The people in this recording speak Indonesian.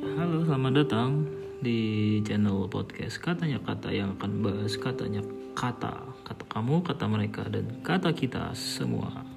Halo, selamat datang di channel podcast Katanya Kata yang akan bahas katanya kata. Kata kamu, kata mereka, dan kata kita semua.